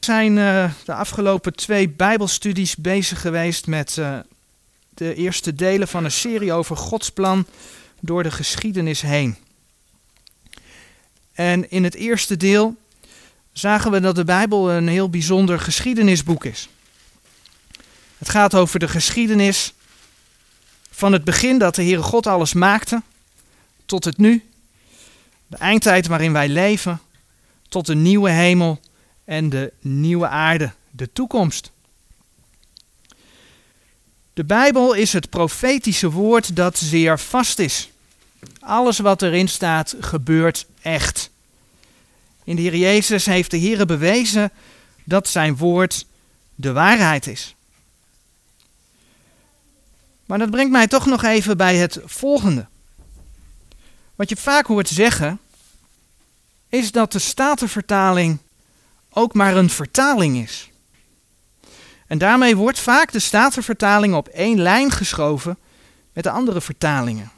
Zijn uh, de afgelopen twee Bijbelstudies bezig geweest met uh, de eerste delen van een serie over Gods plan door de geschiedenis heen. En in het eerste deel zagen we dat de Bijbel een heel bijzonder geschiedenisboek is. Het gaat over de geschiedenis van het begin dat de Heere God alles maakte, tot het nu, de eindtijd waarin wij leven, tot de nieuwe hemel en de nieuwe aarde, de toekomst. De Bijbel is het profetische woord dat zeer vast is. Alles wat erin staat gebeurt echt. In de Heer Jezus heeft de Heer bewezen dat zijn woord de waarheid is. Maar dat brengt mij toch nog even bij het volgende. Wat je vaak hoort zeggen, is dat de Statenvertaling ook maar een vertaling is. En daarmee wordt vaak de Statenvertaling op één lijn geschoven met de andere vertalingen.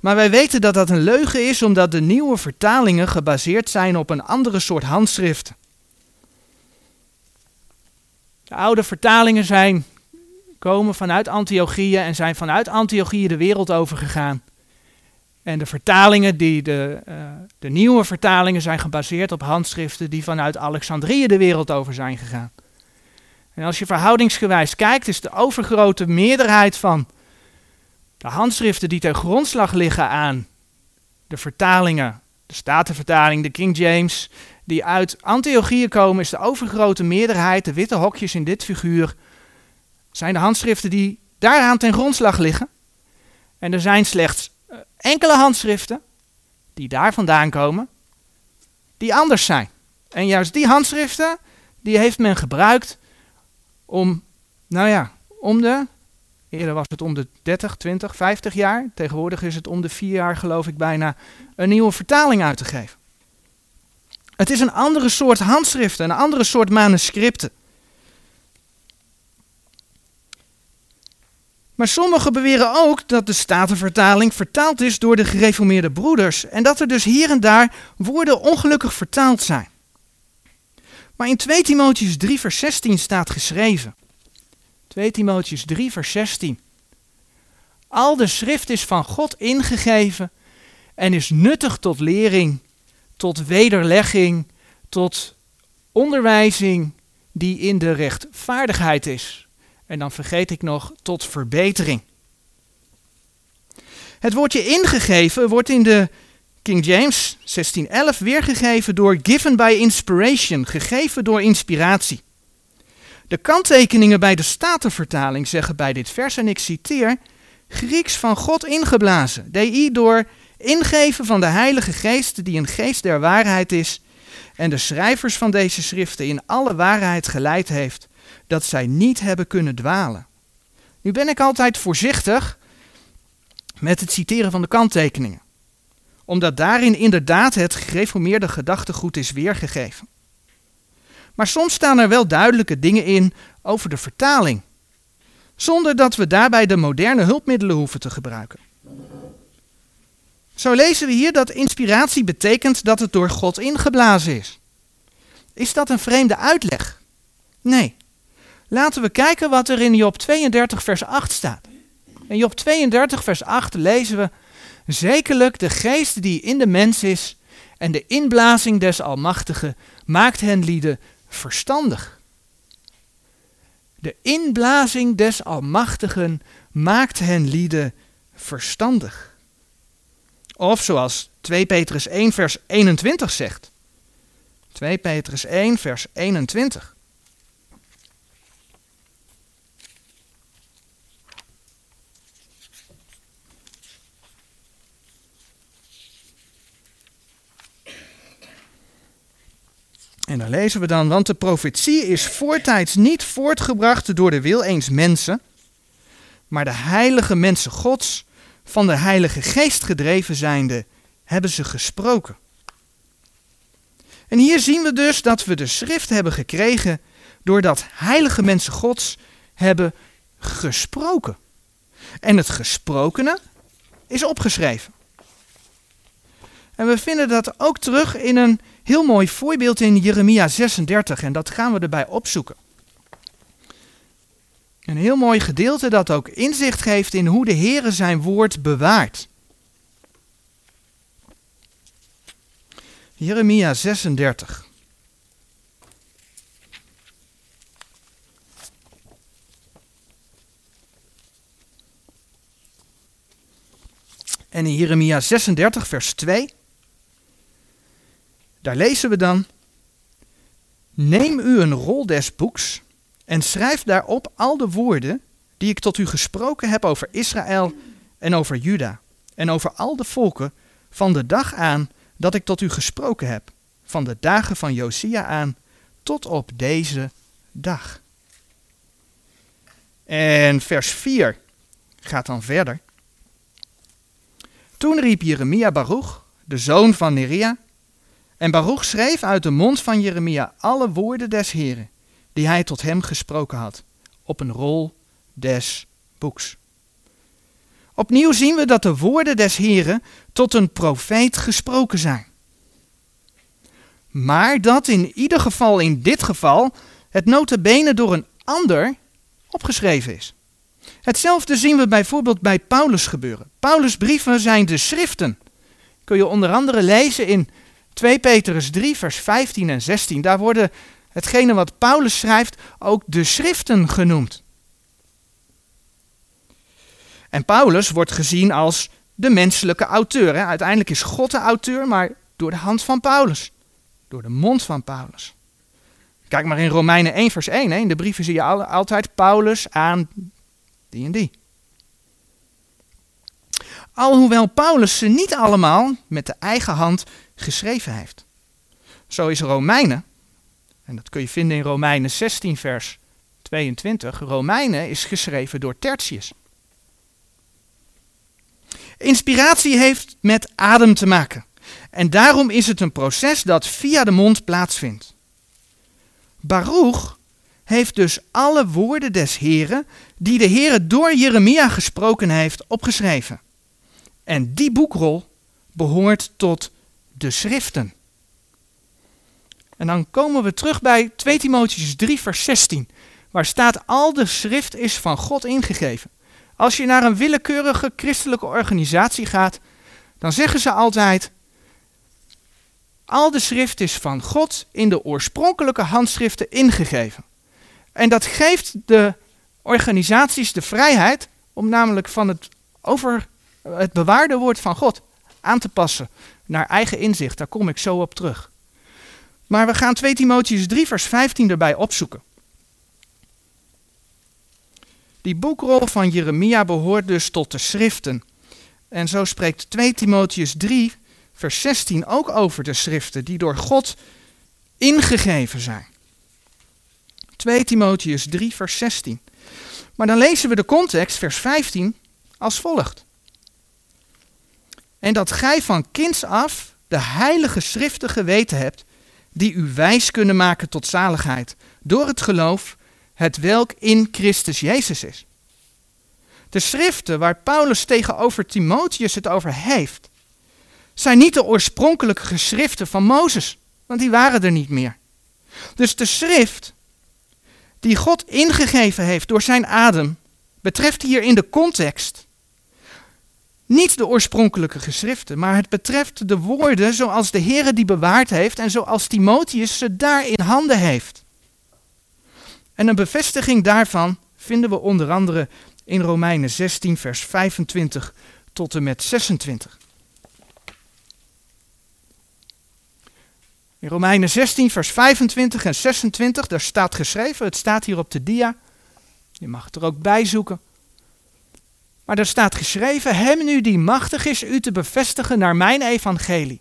Maar wij weten dat dat een leugen is omdat de nieuwe vertalingen gebaseerd zijn op een andere soort handschriften. De oude vertalingen zijn komen vanuit Antiochieën en zijn vanuit Antiochieën de wereld overgegaan. En de vertalingen, die de, uh, de nieuwe vertalingen, zijn gebaseerd op handschriften die vanuit Alexandrië de wereld over zijn gegaan. En als je verhoudingsgewijs kijkt, is de overgrote meerderheid van de handschriften die ten grondslag liggen aan de vertalingen, de Statenvertaling, de King James, die uit Antiochieën komen, is de overgrote meerderheid, de witte hokjes in dit figuur, zijn de handschriften die daaraan ten grondslag liggen. En er zijn slechts eh, enkele handschriften die daar vandaan komen, die anders zijn. En juist die handschriften, die heeft men gebruikt om, nou ja, om de, eerder was het om de 30, 20, 50 jaar, tegenwoordig is het om de vier jaar geloof ik bijna, een nieuwe vertaling uit te geven. Het is een andere soort handschriften, een andere soort manuscripten. Maar sommigen beweren ook dat de Statenvertaling vertaald is door de gereformeerde broeders en dat er dus hier en daar woorden ongelukkig vertaald zijn. Maar in 2 Timotheus 3 vers 16 staat geschreven. 2 Timotheus 3 vers 16. Al de schrift is van God ingegeven en is nuttig tot lering, tot wederlegging, tot onderwijzing die in de rechtvaardigheid is en dan vergeet ik nog tot verbetering. Het woordje ingegeven wordt in de King James 1611 weergegeven door given by inspiration, gegeven door inspiratie. De kanttekeningen bij de Statenvertaling zeggen bij dit vers, en ik citeer, Grieks van God ingeblazen, di door ingeven van de Heilige Geest, die een geest der waarheid is, en de schrijvers van deze schriften in alle waarheid geleid heeft, dat zij niet hebben kunnen dwalen. Nu ben ik altijd voorzichtig met het citeren van de kanttekeningen, omdat daarin inderdaad het gereformeerde gedachtegoed is weergegeven. Maar soms staan er wel duidelijke dingen in over de vertaling, zonder dat we daarbij de moderne hulpmiddelen hoeven te gebruiken. Zo lezen we hier dat inspiratie betekent dat het door God ingeblazen is. Is dat een vreemde uitleg? Nee. Laten we kijken wat er in Job 32, vers 8 staat. In Job 32, vers 8 lezen we: Zekerlijk de geest die in de mens is en de inblazing des Almachtigen maakt hen lieden verstandig. De inblazing des Almachtigen maakt hen lieden verstandig. Of zoals 2 Petrus 1, vers 21 zegt. 2 Petrus 1, vers 21. En dan lezen we dan, want de profetie is voortijds niet voortgebracht door de wil eens mensen, maar de heilige mensen Gods, van de Heilige Geest gedreven zijnde, hebben ze gesproken. En hier zien we dus dat we de schrift hebben gekregen doordat heilige mensen Gods hebben gesproken. En het gesprokene is opgeschreven. En we vinden dat ook terug in een heel mooi voorbeeld in Jeremia 36 en dat gaan we erbij opzoeken. Een heel mooi gedeelte dat ook inzicht geeft in hoe de Heere zijn woord bewaart. Jeremia 36. En in Jeremia 36, vers 2, daar lezen we dan: Neem u een rol des boeks en schrijf daarop al de woorden die ik tot u gesproken heb over Israël en over Juda en over al de volken van de dag aan dat ik tot u gesproken heb, van de dagen van Josia aan tot op deze dag. En vers 4 gaat dan verder. Toen riep Jeremia Baruch, de zoon van Neria, en Baruch schreef uit de mond van Jeremia alle woorden des Heren, die hij tot hem gesproken had, op een rol des boeks. Opnieuw zien we dat de woorden des Heren tot een profeet gesproken zijn. Maar dat in ieder geval in dit geval het notabene door een ander opgeschreven is. Hetzelfde zien we bijvoorbeeld bij Paulus gebeuren. Paulus' brieven zijn de schriften. Kun je onder andere lezen in 2 Petrus 3, vers 15 en 16. Daar worden hetgene wat Paulus schrijft ook de schriften genoemd. En Paulus wordt gezien als de menselijke auteur. Hè? Uiteindelijk is God de auteur, maar door de hand van Paulus. Door de mond van Paulus. Kijk maar in Romeinen 1, vers 1. Hè? In de brieven zie je altijd Paulus aan die en die. Alhoewel Paulus ze niet allemaal met de eigen hand geschreven heeft. Zo is Romeinen, en dat kun je vinden in Romeinen 16, vers 22. Romeinen is geschreven door Tertius. Inspiratie heeft met adem te maken. En daarom is het een proces dat via de mond plaatsvindt. Baruch heeft dus alle woorden des Heren, die de Heere door Jeremia gesproken heeft, opgeschreven. En die boekrol behoort tot de schriften. En dan komen we terug bij 2 Timotheus 3 vers 16, waar staat al de schrift is van God ingegeven. Als je naar een willekeurige christelijke organisatie gaat, dan zeggen ze altijd, al de schrift is van God in de oorspronkelijke handschriften ingegeven. En dat geeft de organisaties de vrijheid om namelijk van het, over het bewaarde woord van God aan te passen naar eigen inzicht. Daar kom ik zo op terug. Maar we gaan 2 Timotheus 3 vers 15 erbij opzoeken. Die boekrol van Jeremia behoort dus tot de schriften. En zo spreekt 2 Timotheus 3 vers 16 ook over de schriften die door God ingegeven zijn. 2 Timotheus 3, vers 16. Maar dan lezen we de context, vers 15, als volgt. En dat gij van kinds af de heilige schriften geweten hebt, die u wijs kunnen maken tot zaligheid, door het geloof, het welk in Christus Jezus is. De schriften waar Paulus tegenover Timotheus het over heeft, zijn niet de oorspronkelijke geschriften van Mozes, want die waren er niet meer. Dus de schrift die God ingegeven heeft door zijn adem, betreft hier in de context niet de oorspronkelijke geschriften, maar het betreft de woorden zoals de Heere die bewaard heeft en zoals Timotheus ze daar in handen heeft. En een bevestiging daarvan vinden we onder andere in Romeinen 16, vers 25 tot en met 26. In Romeinen 16, vers 25 en 26, daar staat geschreven, het staat hier op de dia. Je mag het er ook bij zoeken. Maar daar staat geschreven, hem nu die machtig is u te bevestigen naar mijn evangelie.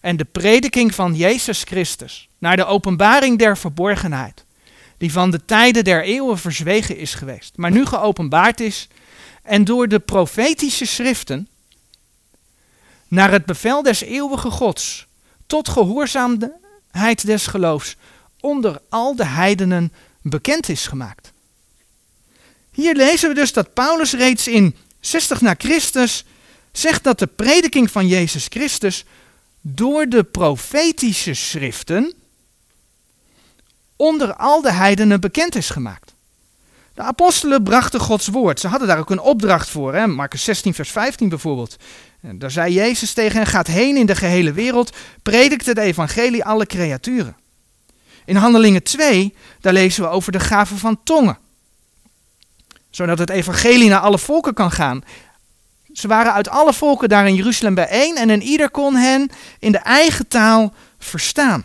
En de prediking van Jezus Christus, naar de openbaring der verborgenheid, die van de tijden der eeuwen verzwegen is geweest, maar nu geopenbaard is en door de profetische schriften naar het bevel des eeuwige Gods tot gehoorzaamheid des geloofs onder al de heidenen bekend is gemaakt. Hier lezen we dus dat Paulus reeds in 60 na Christus zegt dat de prediking van Jezus Christus door de profetische schriften onder al de heidenen bekend is gemaakt. De apostelen brachten Gods woord. Ze hadden daar ook een opdracht voor. Hè? Marcus 16, vers 15 bijvoorbeeld. En daar zei Jezus tegen hen: Gaat heen in de gehele wereld, predikt het evangelie alle creaturen. In Handelingen 2, daar lezen we over de gave van tongen. Zodat het evangelie naar alle volken kan gaan. Ze waren uit alle volken daar in Jeruzalem bijeen en een ieder kon hen in de eigen taal verstaan.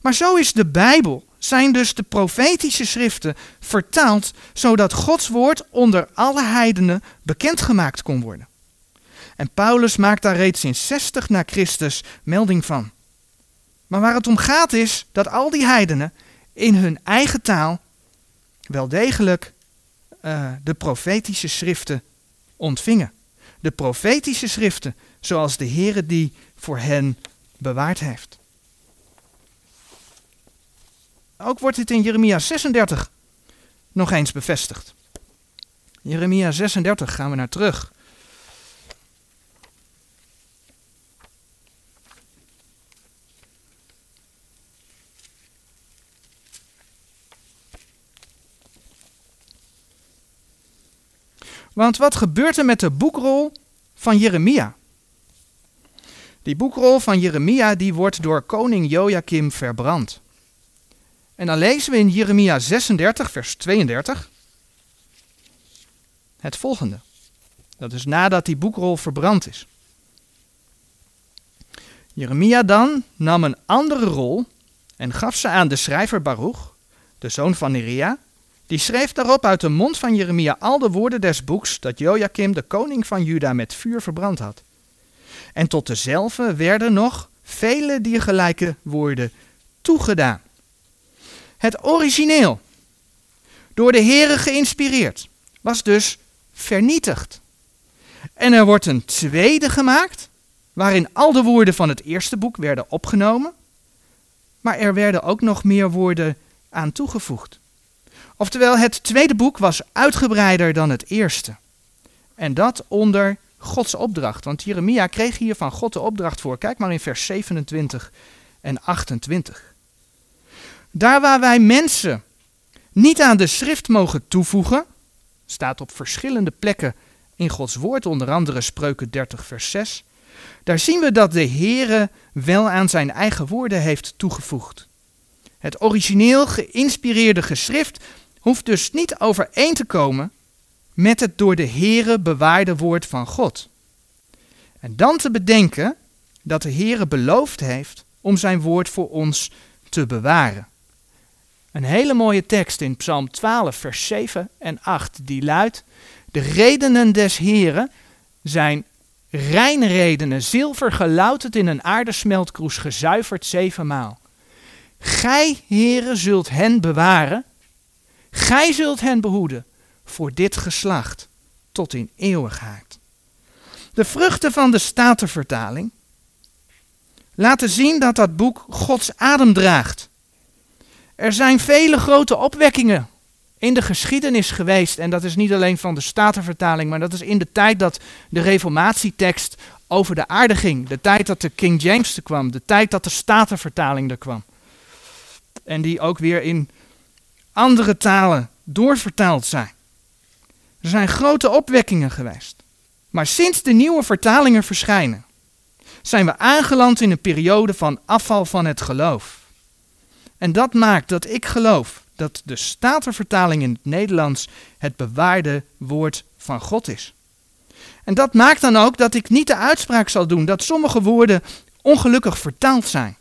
Maar zo is de Bijbel, zijn dus de profetische schriften vertaald zodat Gods woord onder alle heidenen bekendgemaakt kon worden. En Paulus maakt daar reeds in 60 na Christus melding van. Maar waar het om gaat is dat al die heidenen in hun eigen taal wel degelijk uh, de profetische schriften ontvingen. De profetische schriften zoals de Heere die voor hen bewaard heeft. Ook wordt dit in Jeremia 36 nog eens bevestigd. Jeremia 36 gaan we naar terug. Want wat gebeurt er met de boekrol van Jeremia? Die boekrol van Jeremia die wordt door koning Joachim verbrand. En dan lezen we in Jeremia 36, vers 32 het volgende. Dat is nadat die boekrol verbrand is. Jeremia dan nam een andere rol en gaf ze aan de schrijver Baruch, de zoon van Neria, die schreef daarop uit de mond van Jeremia al de woorden des boeks dat Joachim, de koning van Juda, met vuur verbrand had. En tot dezelfde werden nog vele diergelijke woorden toegedaan. Het origineel, door de Here geïnspireerd, was dus vernietigd. En er wordt een tweede gemaakt, waarin al de woorden van het eerste boek werden opgenomen, maar er werden ook nog meer woorden aan toegevoegd. Oftewel, het tweede boek was uitgebreider dan het eerste. En dat onder Gods opdracht. Want Jeremia kreeg hier van God de opdracht voor. Kijk maar in vers 27 en 28. Daar waar wij mensen niet aan de schrift mogen toevoegen, staat op verschillende plekken in Gods woord, onder andere Spreuken 30 vers 6. Daar zien we dat de Heere wel aan zijn eigen woorden heeft toegevoegd. Het origineel geïnspireerde geschrift hoeft dus niet overeen te komen met het door de Heere bewaarde woord van God. En dan te bedenken dat de Heere beloofd heeft om zijn woord voor ons te bewaren. Een hele mooie tekst in Psalm 12, vers 7 en 8, die luidt: De redenen des Heeren zijn reine redenen, zilver gelouterd in een aardesmeltkroes, gezuiverd zevenmaal. Gij, Heere, zult hen bewaren Gij zult hen behoeden voor dit geslacht tot in eeuwigheid. De vruchten van de Statenvertaling laten zien dat dat boek Gods adem draagt. Er zijn vele grote opwekkingen in de geschiedenis geweest. En dat is niet alleen van de Statenvertaling, maar dat is in de tijd dat de Reformatietekst over de aarde ging. De tijd dat de King James er kwam. De tijd dat de Statenvertaling er kwam. En die ook weer in andere talen doorvertaald zijn. Er zijn grote opwekkingen geweest. Maar sinds de nieuwe vertalingen verschijnen, zijn we aangeland in een periode van afval van het geloof. En dat maakt dat ik geloof dat de Statenvertaling in het Nederlands het bewaarde woord van God is. En dat maakt dan ook dat ik niet de uitspraak zal doen dat sommige woorden ongelukkig vertaald zijn.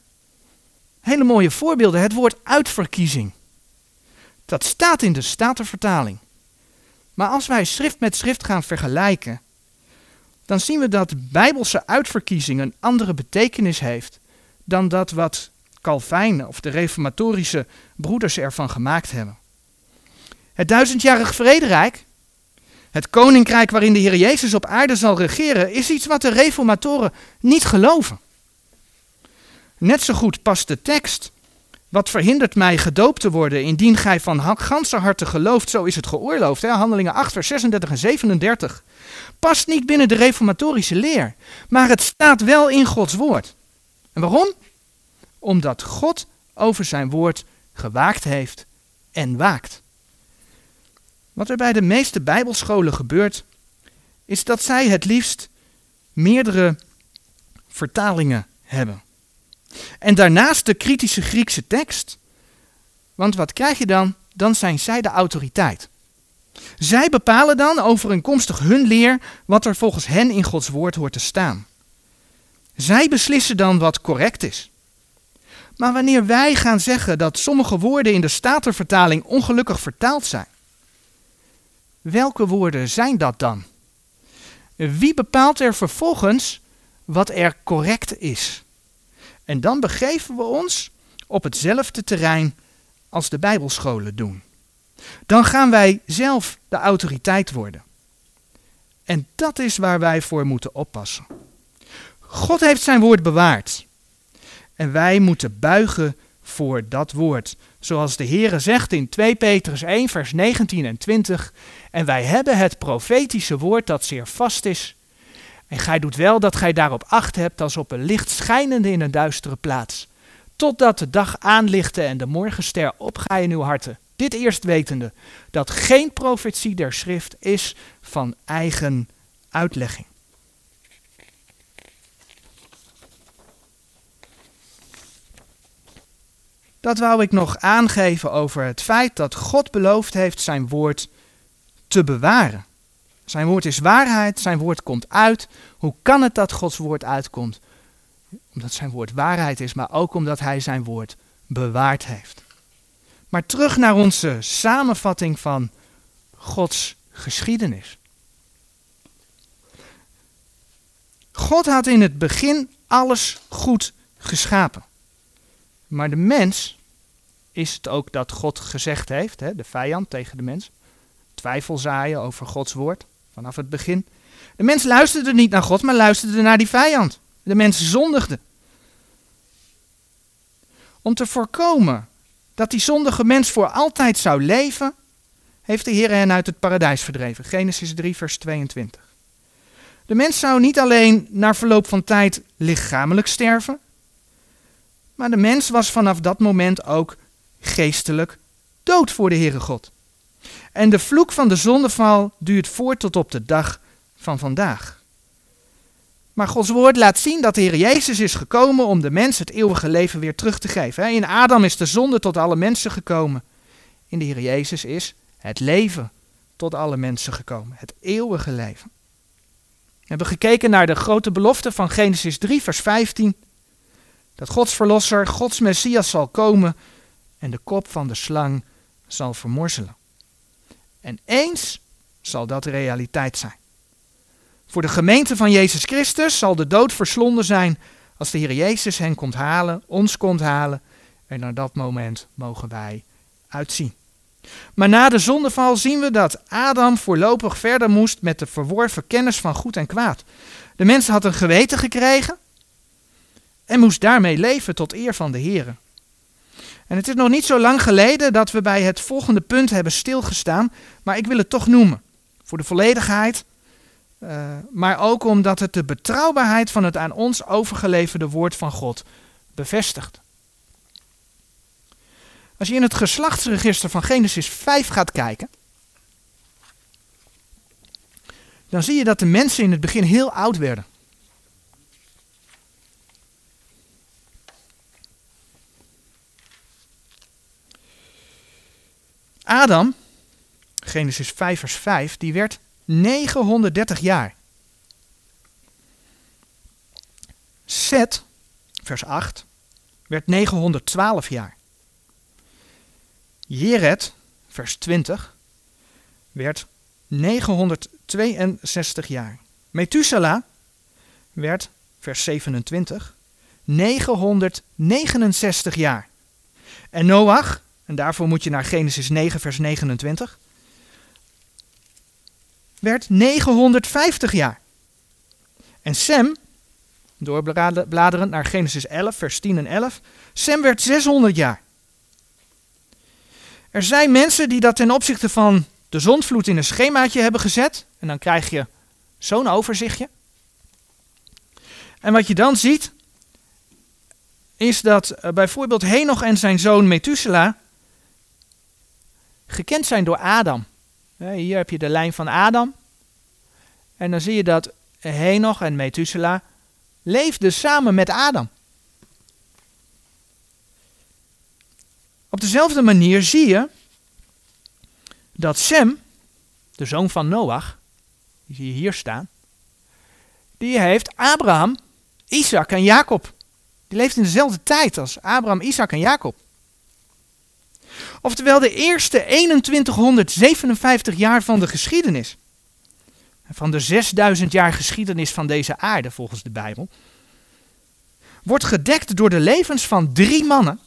Hele mooie voorbeelden, het woord uitverkiezing. Dat staat in de Statenvertaling. Maar als wij schrift met schrift gaan vergelijken, dan zien we dat bijbelse uitverkiezing een andere betekenis heeft dan dat wat Calvijn of de reformatorische broeders ervan gemaakt hebben. Het duizendjarig vrederijk, het koninkrijk waarin de Heer Jezus op aarde zal regeren, is iets wat de reformatoren niet geloven. Net zo goed past de tekst Wat verhindert mij gedoopt te worden, indien gij van ganse harte gelooft, zo is het geoorloofd. Hè? Handelingen 8, vers 36 en 37. Past niet binnen de reformatorische leer, maar het staat wel in Gods woord. En waarom? Omdat God over zijn woord gewaakt heeft en waakt. Wat er bij de meeste bijbelscholen gebeurt, is dat zij het liefst meerdere vertalingen hebben. En daarnaast de kritische Griekse tekst. Want wat krijg je dan? Dan zijn zij de autoriteit. Zij bepalen dan overeenkomstig hun leer wat er volgens hen in Gods woord hoort te staan. Zij beslissen dan wat correct is. Maar wanneer wij gaan zeggen dat sommige woorden in de Statenvertaling ongelukkig vertaald zijn, welke woorden zijn dat dan? Wie bepaalt er vervolgens wat er correct is? En dan begeven we ons op hetzelfde terrein als de Bijbelscholen doen. Dan gaan wij zelf de autoriteit worden. En dat is waar wij voor moeten oppassen. God heeft zijn woord bewaard. En wij moeten buigen voor dat woord. Zoals de Heere zegt in 2 Petrus 1, vers 19 en 20. En wij hebben het profetische woord dat zeer vast is. En gij doet wel dat gij daarop acht hebt als op een licht schijnende in een duistere plaats. Totdat de dag aanlichte en de morgenster opgaat in uw harten. Dit eerst wetende, dat geen profetie der schrift is van eigen uitlegging. Dat wou ik nog aangeven over het feit dat God beloofd heeft zijn woord te bewaren. Zijn woord is waarheid, zijn woord komt uit. Hoe kan het dat Gods woord uitkomt? Omdat zijn woord waarheid is, maar ook omdat hij zijn woord bewaard heeft. Maar terug naar onze samenvatting van Gods geschiedenis. God had in het begin alles goed geschapen. Maar de mens is het ook dat God gezegd heeft, hè, de vijand tegen de mens. Twijfel zaaien over Gods woord vanaf het begin. De mens luisterde niet naar God, maar luisterde naar die vijand. De mens zondigde. Om te voorkomen dat die zondige mens voor altijd zou leven, heeft de Heer hen uit het paradijs verdreven. Genesis 3, vers 22. De mens zou niet alleen na verloop van tijd lichamelijk sterven, maar de mens was vanaf dat moment ook geestelijk dood voor de Heere God. En de vloek van de zondeval duurt voort tot op de dag van vandaag. Maar Gods woord laat zien dat de Heer Jezus is gekomen om de mens het eeuwige leven weer terug te geven. In Adam is de zonde tot alle mensen gekomen. In de Heer Jezus is het leven tot alle mensen gekomen. Het eeuwige leven. We hebben gekeken naar de grote belofte van Genesis 3, vers 15. Dat Gods verlosser, Gods Messias zal komen en de kop van de slang zal vermorzelen. En eens zal dat realiteit zijn. Voor de gemeente van Jezus Christus zal de dood verslonden zijn als de Heer Jezus hen komt halen, ons komt halen. En naar dat moment mogen wij uitzien. Maar na de zondeval zien we dat Adam voorlopig verder moest met de verworven kennis van goed en kwaad. De mens had een geweten gekregen en moest daarmee leven tot eer van de Heer. En het is nog niet zo lang geleden dat we bij het volgende punt hebben stilgestaan, maar ik wil het toch noemen. Voor de volledigheid, uh, maar ook omdat het de betrouwbaarheid van het aan ons overgeleverde woord van God bevestigt. Als je in het geslachtsregister van Genesis 5 gaat kijken, dan zie je dat de mensen in het begin heel oud werden. Adam, Genesis 5 vers 5, die werd 930 jaar. Seth, vers 8, werd 912 jaar. Jered, vers 20, werd 962 jaar. Methuselah werd, vers 27, 969 jaar. En Noach, en daarvoor moet je naar Genesis 9, vers 29, werd 950 jaar. En Sem, doorbladerend naar Genesis 11, vers 10 en 11, Sem werd 600 jaar. Er zijn mensen die dat ten opzichte van de zondvloed in een schemaatje hebben gezet. En dan krijg je zo'n overzichtje. En wat je dan ziet, is dat eh, bijvoorbeeld Henoch en zijn zoon Methuselah gekend zijn door Adam. Hier heb je de lijn van Adam. En dan zie je dat Henoch en Methuselah leefden samen met Adam. Op dezelfde manier zie je dat Sem, de zoon van Noach, die zie je hier staan, die heeft Abraham, Isaac en Jacob. Die leeft in dezelfde tijd als Abraham, Isaac en Jacob. Oftewel de eerste 2157 jaar van de geschiedenis. Van de 6000 jaar geschiedenis van deze aarde volgens de Bijbel. Wordt gedekt door de levens van drie mannen.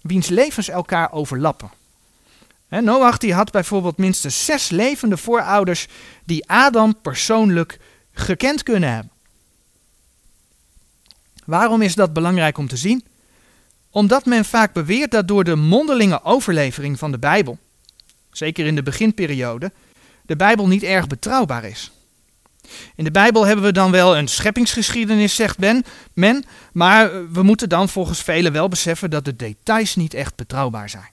Wiens levens elkaar overlappen. Noach die had bijvoorbeeld minstens zes levende voorouders die Adam persoonlijk gekend kunnen hebben. Waarom is dat belangrijk om te zien? Omdat men vaak beweert dat door de mondelinge overlevering van de Bijbel, zeker in de beginperiode, de Bijbel niet erg betrouwbaar is. In de Bijbel hebben we dan wel een scheppingsgeschiedenis, zegt men, men, maar we moeten dan volgens velen wel beseffen dat de details niet echt betrouwbaar zijn.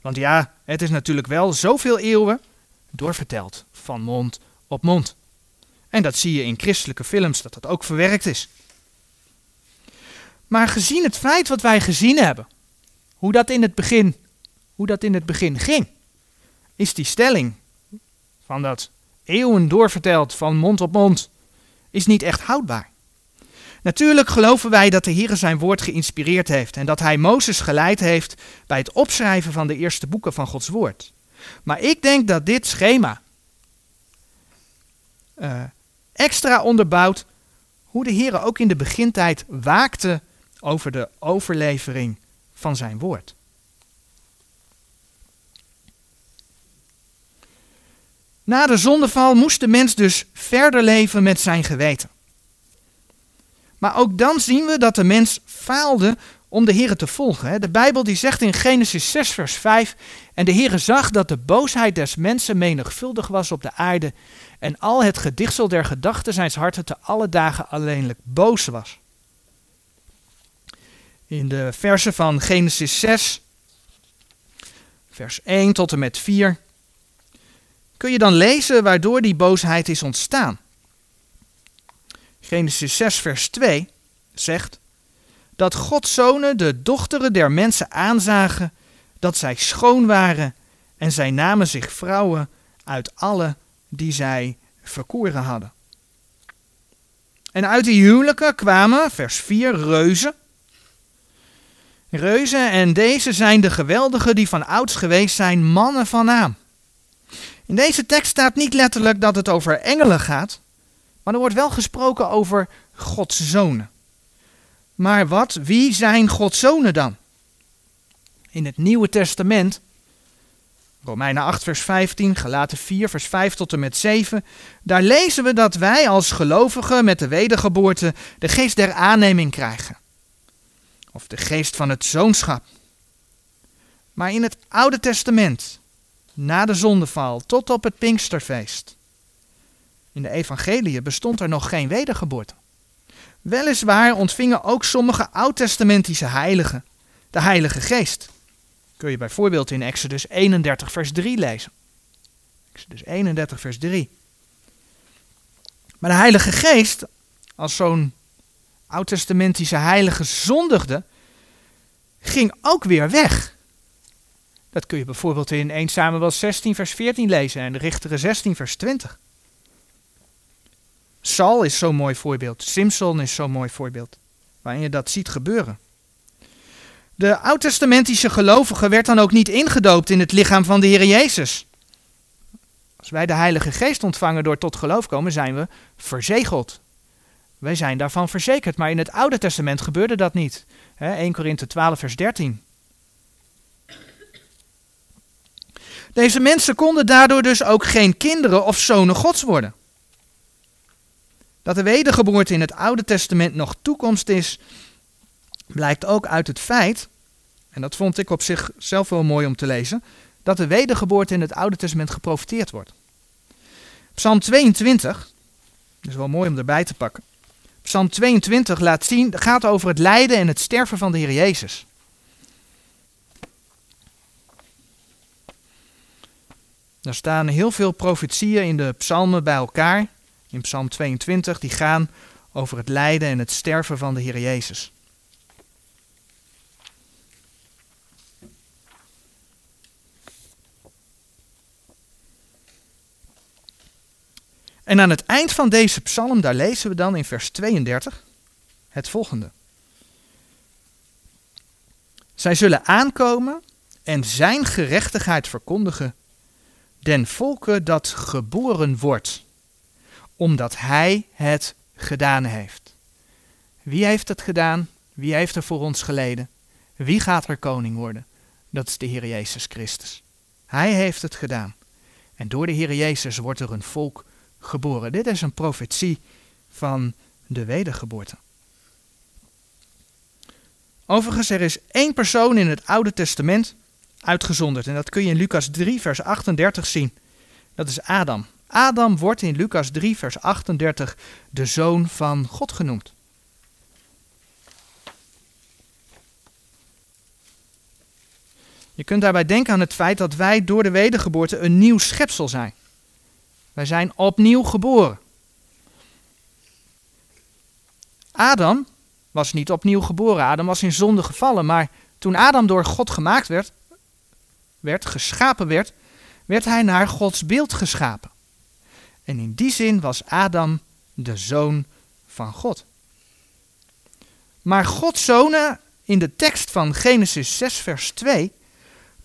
Want ja, het is natuurlijk wel zoveel eeuwen doorverteld, van mond op mond. En dat zie je in christelijke films, dat dat ook verwerkt is. Maar gezien het feit wat wij gezien hebben, hoe dat in het begin, hoe dat in het begin ging, is die stelling van dat eeuwen doorverteld van mond op mond, is niet echt houdbaar. Natuurlijk geloven wij dat de Heer zijn woord geïnspireerd heeft en dat hij Mozes geleid heeft bij het opschrijven van de eerste boeken van Gods woord. Maar ik denk dat dit schema uh, extra onderbouwt hoe de Heer ook in de begintijd waakte over de overlevering van zijn woord. Na de zondeval moest de mens dus verder leven met zijn geweten. Maar ook dan zien we dat de mens faalde om de Heer te volgen. De Bijbel die zegt in Genesis 6 vers 5, en de Heer zag dat de boosheid des mensen menigvuldig was op de aarde en al het gedichtsel der gedachten zijns harten te alle dagen alleenlijk boos was. In de versen van Genesis 6, vers 1 tot en met 4, kun je dan lezen waardoor die boosheid is ontstaan. Genesis 6, vers 2 zegt dat Gods zonen de dochteren der mensen aanzagen dat zij schoon waren en zij namen zich vrouwen uit alle die zij verkoren hadden. En uit die huwelijken kwamen, vers 4, reuzen. Reuzen en deze zijn de geweldigen die van ouds geweest zijn, mannen van naam. In deze tekst staat niet letterlijk dat het over engelen gaat, maar er wordt wel gesproken over Gods zonen. Maar wat, wie zijn Gods zonen dan? In het Nieuwe Testament, Romeinen 8 vers 15, Galaten 4 vers 5 tot en met 7, daar lezen we dat wij als gelovigen met de wedergeboorte de geest der aanneming krijgen. Of de geest van het zoonschap. Maar in het Oude Testament, na de zondeval tot op het Pinksterfeest, in de evangelie bestond er nog geen wedergeboorte. Weliswaar ontvingen ook sommige oud-testamentische heiligen de Heilige Geest. Kun je bijvoorbeeld in Exodus 31 vers 3 lezen. Exodus 31 vers 3. Maar de Heilige Geest, als zo'n oud-testamentische heilige zondigde, ging ook weer weg. Dat kun je bijvoorbeeld in 1 Samuel 16 vers 14 lezen en de Richteren 16 vers 20. Saul is zo'n mooi voorbeeld. Simson is zo'n mooi voorbeeld. Waarin je dat ziet gebeuren. De oud-testamentische gelovige werd dan ook niet ingedoopt in het lichaam van de Heer Jezus. Als wij de Heilige Geest ontvangen door tot geloof komen, zijn we verzegeld. Wij zijn daarvan verzekerd, maar in het Oude Testament gebeurde dat niet. 1 Korinthe 12, vers 13. Deze mensen konden daardoor dus ook geen kinderen of zonen Gods worden. Dat de wedergeboorte in het Oude Testament nog toekomst is, blijkt ook uit het feit en dat vond ik op zichzelf wel mooi om te lezen, dat de wedergeboorte in het Oude Testament geprofiteerd wordt. Psalm 22, dat is wel mooi om erbij te pakken. Psalm 22 laat zien, gaat over het lijden en het sterven van de Heer Jezus. Er staan heel veel profetieën in de psalmen bij elkaar, in Psalm 22, die gaan over het lijden en het sterven van de Heer Jezus. En aan het eind van deze psalm, daar lezen we dan in vers 32 het volgende. Zij zullen aankomen en zijn gerechtigheid verkondigen den volke dat geboren wordt, omdat hij het gedaan heeft. Wie heeft het gedaan? Wie heeft er voor ons geleden? Wie gaat er koning worden? Dat is de Heer Jezus Christus. Hij heeft het gedaan. En door de Heer Jezus wordt er een volk Dit is een profetie van de wedergeboorte. Overigens, er is één persoon in het Oude Testament uitgezonderd. En dat kun je in Lucas 3, vers 38 zien. Dat is Adam. Adam wordt in Lucas 3, vers 38 de zoon van God genoemd. Je kunt daarbij denken aan het feit dat wij door de wedergeboorte een nieuw schepsel zijn. Wij zijn opnieuw geboren. Adam was niet opnieuw geboren. Adam was in zonde gevallen. Maar toen Adam door God gemaakt werd, werd geschapen werd, werd hij naar Gods beeld geschapen. En in die zin was Adam de zoon van God. Maar Gods zonen in de tekst van Genesis 6, vers 2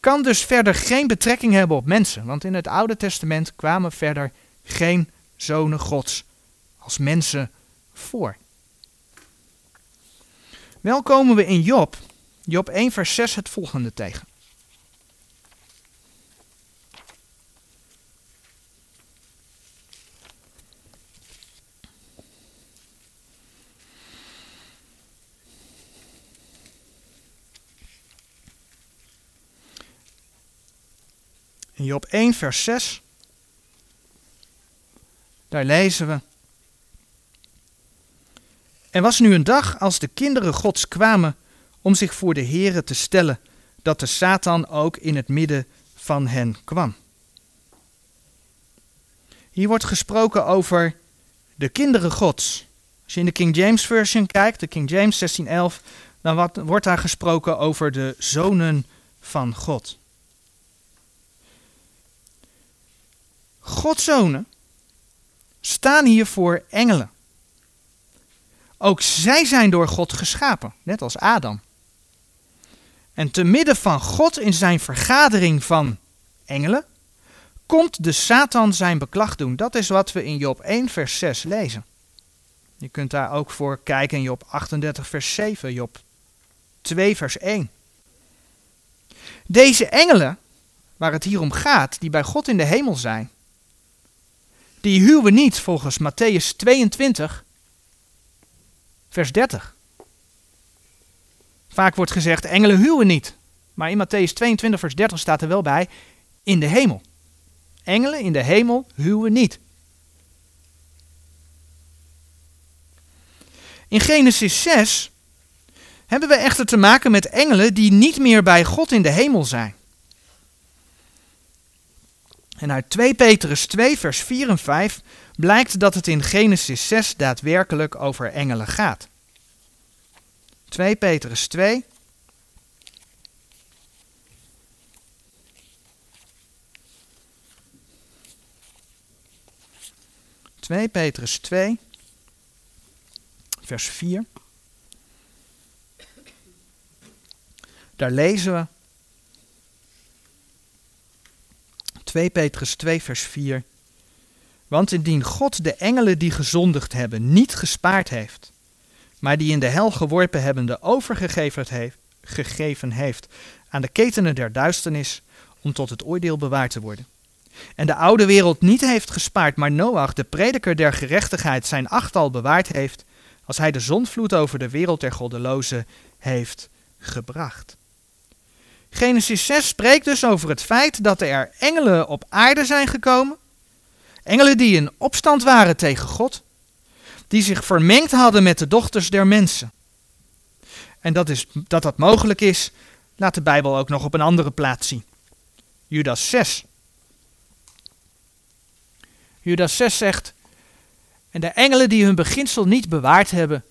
kan dus verder geen betrekking hebben op mensen. Want in het Oude Testament kwamen verder geen zonen Gods als mensen voor. Wel komen we in Job, Job 1, vers 6, het volgende tegen. In Job 1, vers 6, daar lezen we. Er was nu een dag als de kinderen Gods kwamen om zich voor de Here te stellen, dat de Satan ook in het midden van hen kwam. Hier wordt gesproken over de kinderen Gods. Als je in de King James Version kijkt, de King James 1611, dan wordt daar gesproken over de zonen van God. Gods zonen staan hier voor engelen. Ook zij zijn door God geschapen, net als Adam. En te midden van God in zijn vergadering van engelen, komt de Satan zijn beklag doen. Dat is wat we in Job 1, vers 6 lezen. Je kunt daar ook voor kijken in Job 38, vers 7, Job 2, vers 1. Deze engelen, waar het hier om gaat, die bij God in de hemel zijn, die huwen niet volgens Matthäus 22, vers 30. Vaak wordt gezegd, engelen huwen niet. Maar in Matthäus 22, vers 30 staat er wel bij, in de hemel. Engelen in de hemel huwen niet. In Genesis 6 hebben we echter te maken met engelen die niet meer bij God in de hemel zijn. En uit 2 Petrus 2, vers 4 en 5 blijkt dat het in Genesis 6 daadwerkelijk over engelen gaat. 2 Petrus 2. Twee Petrus 2, vers 4. Daar lezen we 2 Petrus 2, vers 4. Want indien God de engelen die gezondigd hebben niet gespaard heeft, maar die in de hel geworpen hebbende overgegeven heeft, gegeven heeft aan de ketenen der duisternis, om tot het oordeel bewaard te worden. En de oude wereld niet heeft gespaard, maar Noach, de prediker der gerechtigheid, zijn achtal bewaard heeft, als hij de zonvloed over de wereld der goddelozen heeft gebracht. Genesis 6 spreekt dus over het feit dat er engelen op aarde zijn gekomen. Engelen die in opstand waren tegen God. Die zich vermengd hadden met de dochters der mensen. En dat, is, dat dat mogelijk is, laat de Bijbel ook nog op een andere plaats zien. Judas 6. Judas 6 zegt: En de engelen die hun beginsel niet bewaard hebben,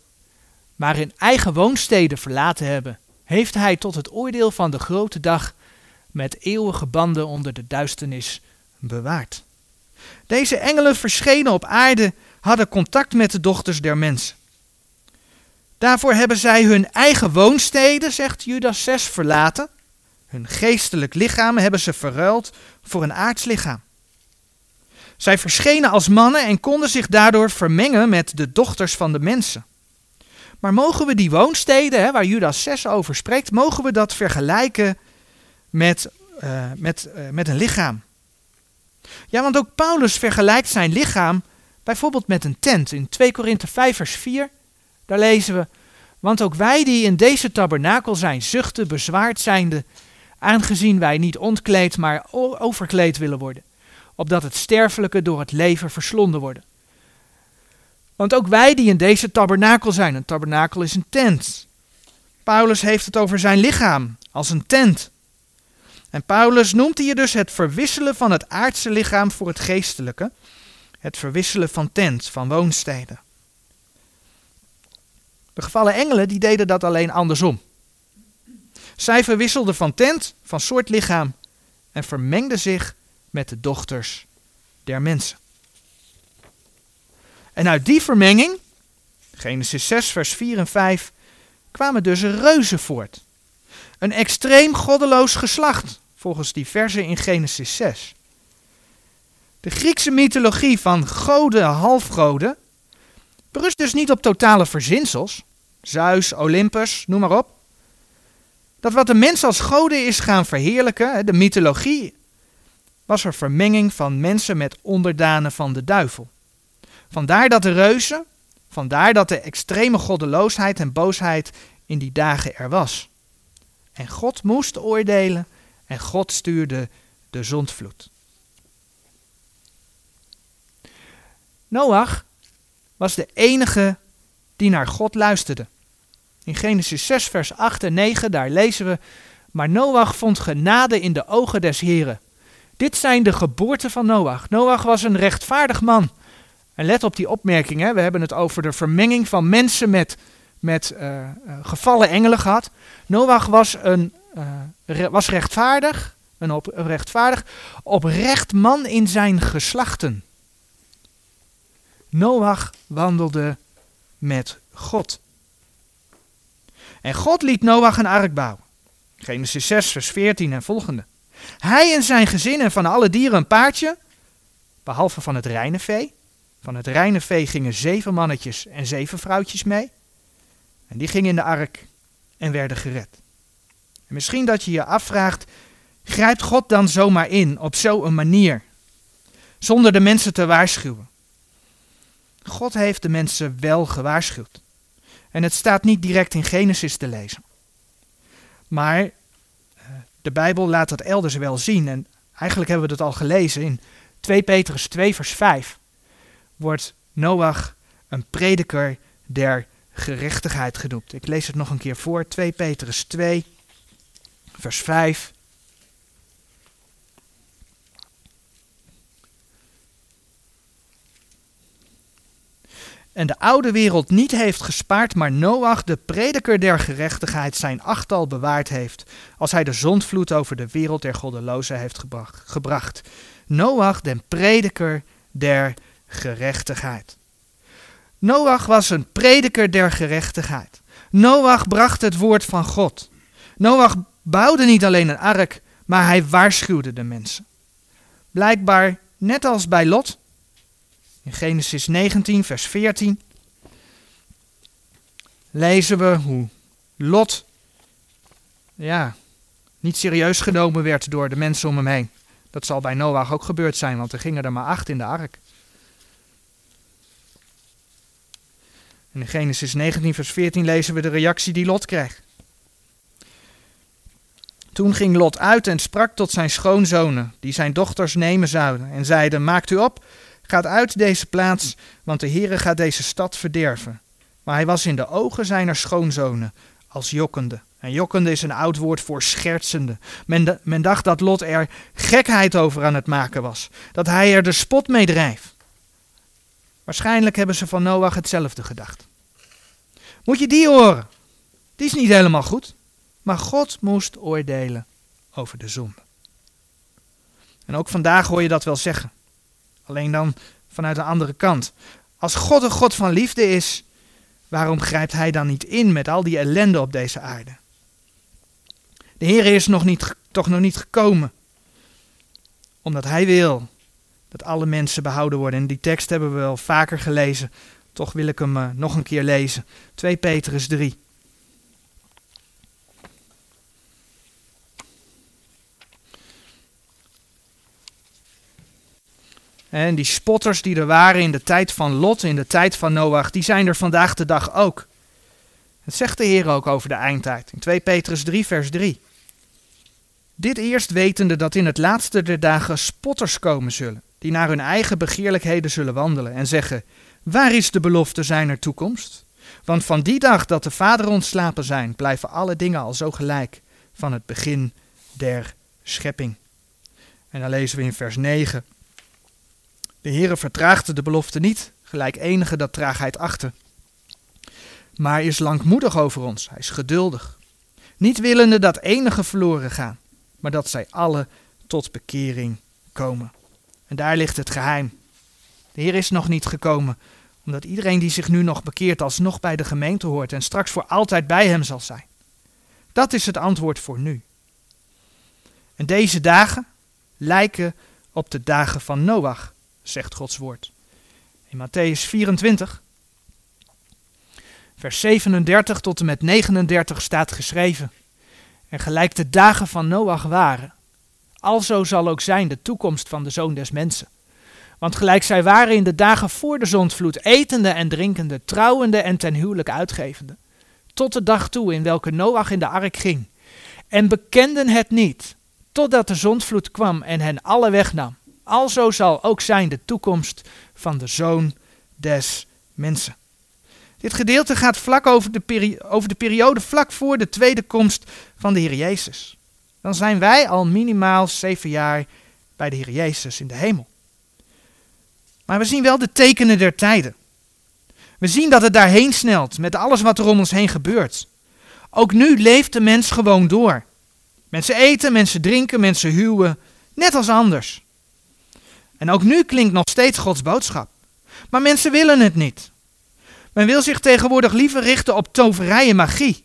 maar in eigen woonsteden verlaten hebben, heeft hij tot het oordeel van de grote dag met eeuwige banden onder de duisternis bewaard. Deze engelen verschenen op aarde, hadden contact met de dochters der mensen. Daarvoor hebben zij hun eigen woonsteden, zegt Judas 6, verlaten. Hun geestelijk lichaam hebben ze verruild voor een aards lichaam. Zij verschenen als mannen en konden zich daardoor vermengen met de dochters van de mensen. Maar mogen we die woonsteden, hè, waar Judas 6 over spreekt, mogen we dat vergelijken met, uh, met, uh, met een lichaam? Ja, want ook Paulus vergelijkt zijn lichaam bijvoorbeeld met een tent. In 2 Korinthe 5 vers 4, daar lezen we, want ook wij die in deze tabernakel zijn, zuchten, bezwaard zijnde, aangezien wij niet ontkleed, maar overkleed willen worden, opdat het sterfelijke door het leven verslonden worden. Want ook wij die in deze tabernakel zijn, een tabernakel is een tent. Paulus heeft het over zijn lichaam als een tent. En Paulus noemt hier dus het verwisselen van het aardse lichaam voor het geestelijke. Het verwisselen van tent, van woonsteden. De gevallen engelen die deden dat alleen andersom. Zij verwisselden van tent, van soort lichaam en vermengden zich met de dochters der mensen. En uit die vermenging, Genesis 6, vers 4 en 5, kwamen dus reuzen voort. Een extreem goddeloos geslacht, volgens die versen in Genesis 6. De Griekse mythologie van goden, halfgoden, berust dus niet op totale verzinsels, Zeus, Olympus, noem maar op. Dat wat de mens als goden is gaan verheerlijken, de mythologie, was er vermenging van mensen met onderdanen van de duivel. Vandaar dat de reuzen, vandaar dat de extreme goddeloosheid en boosheid in die dagen er was. En God moest oordelen en God stuurde de zondvloed. Noach was de enige die naar God luisterde. In Genesis 6, vers 8 en 9, daar lezen we: Maar Noach vond genade in de ogen des Heren. Dit zijn de geboorten van Noach. Noach was een rechtvaardig man. En let op die opmerking, hè. we hebben het over de vermenging van mensen met, met uh, gevallen engelen gehad. Noach was, een, uh, was rechtvaardig, een, op, rechtvaardig, oprecht man in zijn geslachten. Noach wandelde met God. En God liet Noach een ark bouwen. Genesis 6, vers 14 en volgende. Hij en zijn gezin en van alle dieren een paardje, behalve van het reine vee. Van het reine vee gingen zeven mannetjes en zeven vrouwtjes mee. En die gingen in de ark en werden gered. En misschien dat je je afvraagt, grijpt God dan zomaar in op zo'n manier, zonder de mensen te waarschuwen? God heeft de mensen wel gewaarschuwd. En het staat niet direct in Genesis te lezen. Maar eh, de Bijbel laat dat elders wel zien. En eigenlijk hebben we dat al gelezen in 2 Petrus 2, vers 5. Wordt Noach een prediker der gerechtigheid genoemd. Ik lees het nog een keer voor. 2 Petrus 2, vers 5. en de oude wereld niet heeft gespaard, maar Noach, de prediker der gerechtigheid, zijn achtal bewaard heeft, als hij de zondvloed over de wereld der goddelozen heeft gebracht. Noach, de prediker der gerechtigheid. Noach was een prediker der gerechtigheid. Noach bracht het woord van God. Noach bouwde niet alleen een ark, maar hij waarschuwde de mensen. Blijkbaar, net als bij Lot, in Genesis 19, vers 14 lezen we hoe Lot ja, niet serieus genomen werd door de mensen om hem heen. Dat zal bij Noach ook gebeurd zijn, want er gingen er maar acht in de ark. In Genesis 19, vers 14 lezen we de reactie die Lot kreeg. Toen ging Lot uit en sprak tot zijn schoonzonen, die zijn dochters nemen zouden, en zeiden: Maakt u op, gaat uit deze plaats, want de Heere gaat deze stad verderven. Maar hij was in de ogen zijner schoonzonen als jokkende. En jokkende is een oud woord voor schertsende. Men, men dacht dat Lot er gekheid over aan het maken was, dat hij er de spot mee drijft. Waarschijnlijk hebben ze van Noach hetzelfde gedacht. Moet je die horen? Die is niet helemaal goed. Maar God moest oordelen over de zonde. En ook vandaag hoor je dat wel zeggen. Alleen dan vanuit de andere kant. Als God een God van liefde is, waarom grijpt Hij dan niet in met al die ellende op deze aarde? De Heer is nog niet, toch nog niet gekomen, omdat Hij wil dat alle mensen behouden worden. En die tekst hebben we wel vaker gelezen, toch wil ik hem uh, nog een keer lezen. 2 Petrus 3. En die spotters die er waren in de tijd van Lot, in de tijd van Noach, die zijn er vandaag de dag ook. Het zegt de Heer ook over de eindtijd. In 2 Petrus 3, vers 3. Dit eerst wetende dat in het laatste der dagen spotters komen zullen, die naar hun eigen begeerlijkheden zullen wandelen en zeggen: Waar is de belofte zijner toekomst? Want van die dag dat de Vader ontslapen zijn, blijven alle dingen al zo gelijk van het begin der schepping. En dan lezen we in vers 9. De Heere vertraagde de belofte niet, gelijk enige dat traagheid achter. Maar is langmoedig over ons, hij is geduldig. Niet willende dat enige verloren gaan, maar dat zij alle tot bekering komen. En daar ligt het geheim. De Heer is nog niet gekomen, omdat iedereen die zich nu nog bekeert alsnog bij de gemeente hoort en straks voor altijd bij hem zal zijn. Dat is het antwoord voor nu. En deze dagen lijken op de dagen van Noach, zegt Gods woord. In Matthäus 24, vers 37 tot en met 39 staat geschreven. En gelijk de dagen van Noach waren, alzo zal ook zijn de toekomst van de zoon des mensen. Want gelijk zij waren in de dagen voor de zondvloed, etende en drinkende, trouwende en ten huwelijk uitgevende, tot de dag toe in welke Noach in de ark ging, en bekenden het niet, totdat de zondvloed kwam en hen alle wegnam. Alzo zal ook zijn de toekomst van de zoon des mensen. Dit gedeelte gaat vlak over de, over de periode vlak voor de tweede komst van de Heer Jezus. Dan zijn wij al minimaal zeven jaar bij de Heer Jezus in de hemel. Maar we zien wel de tekenen der tijden. We zien dat het daarheen snelt met alles wat er om ons heen gebeurt. Ook nu leeft de mens gewoon door. Mensen eten, mensen drinken, mensen huwen, net als anders. En ook nu klinkt nog steeds Gods boodschap. Maar mensen willen het niet. Men wil zich tegenwoordig liever richten op toverij en magie.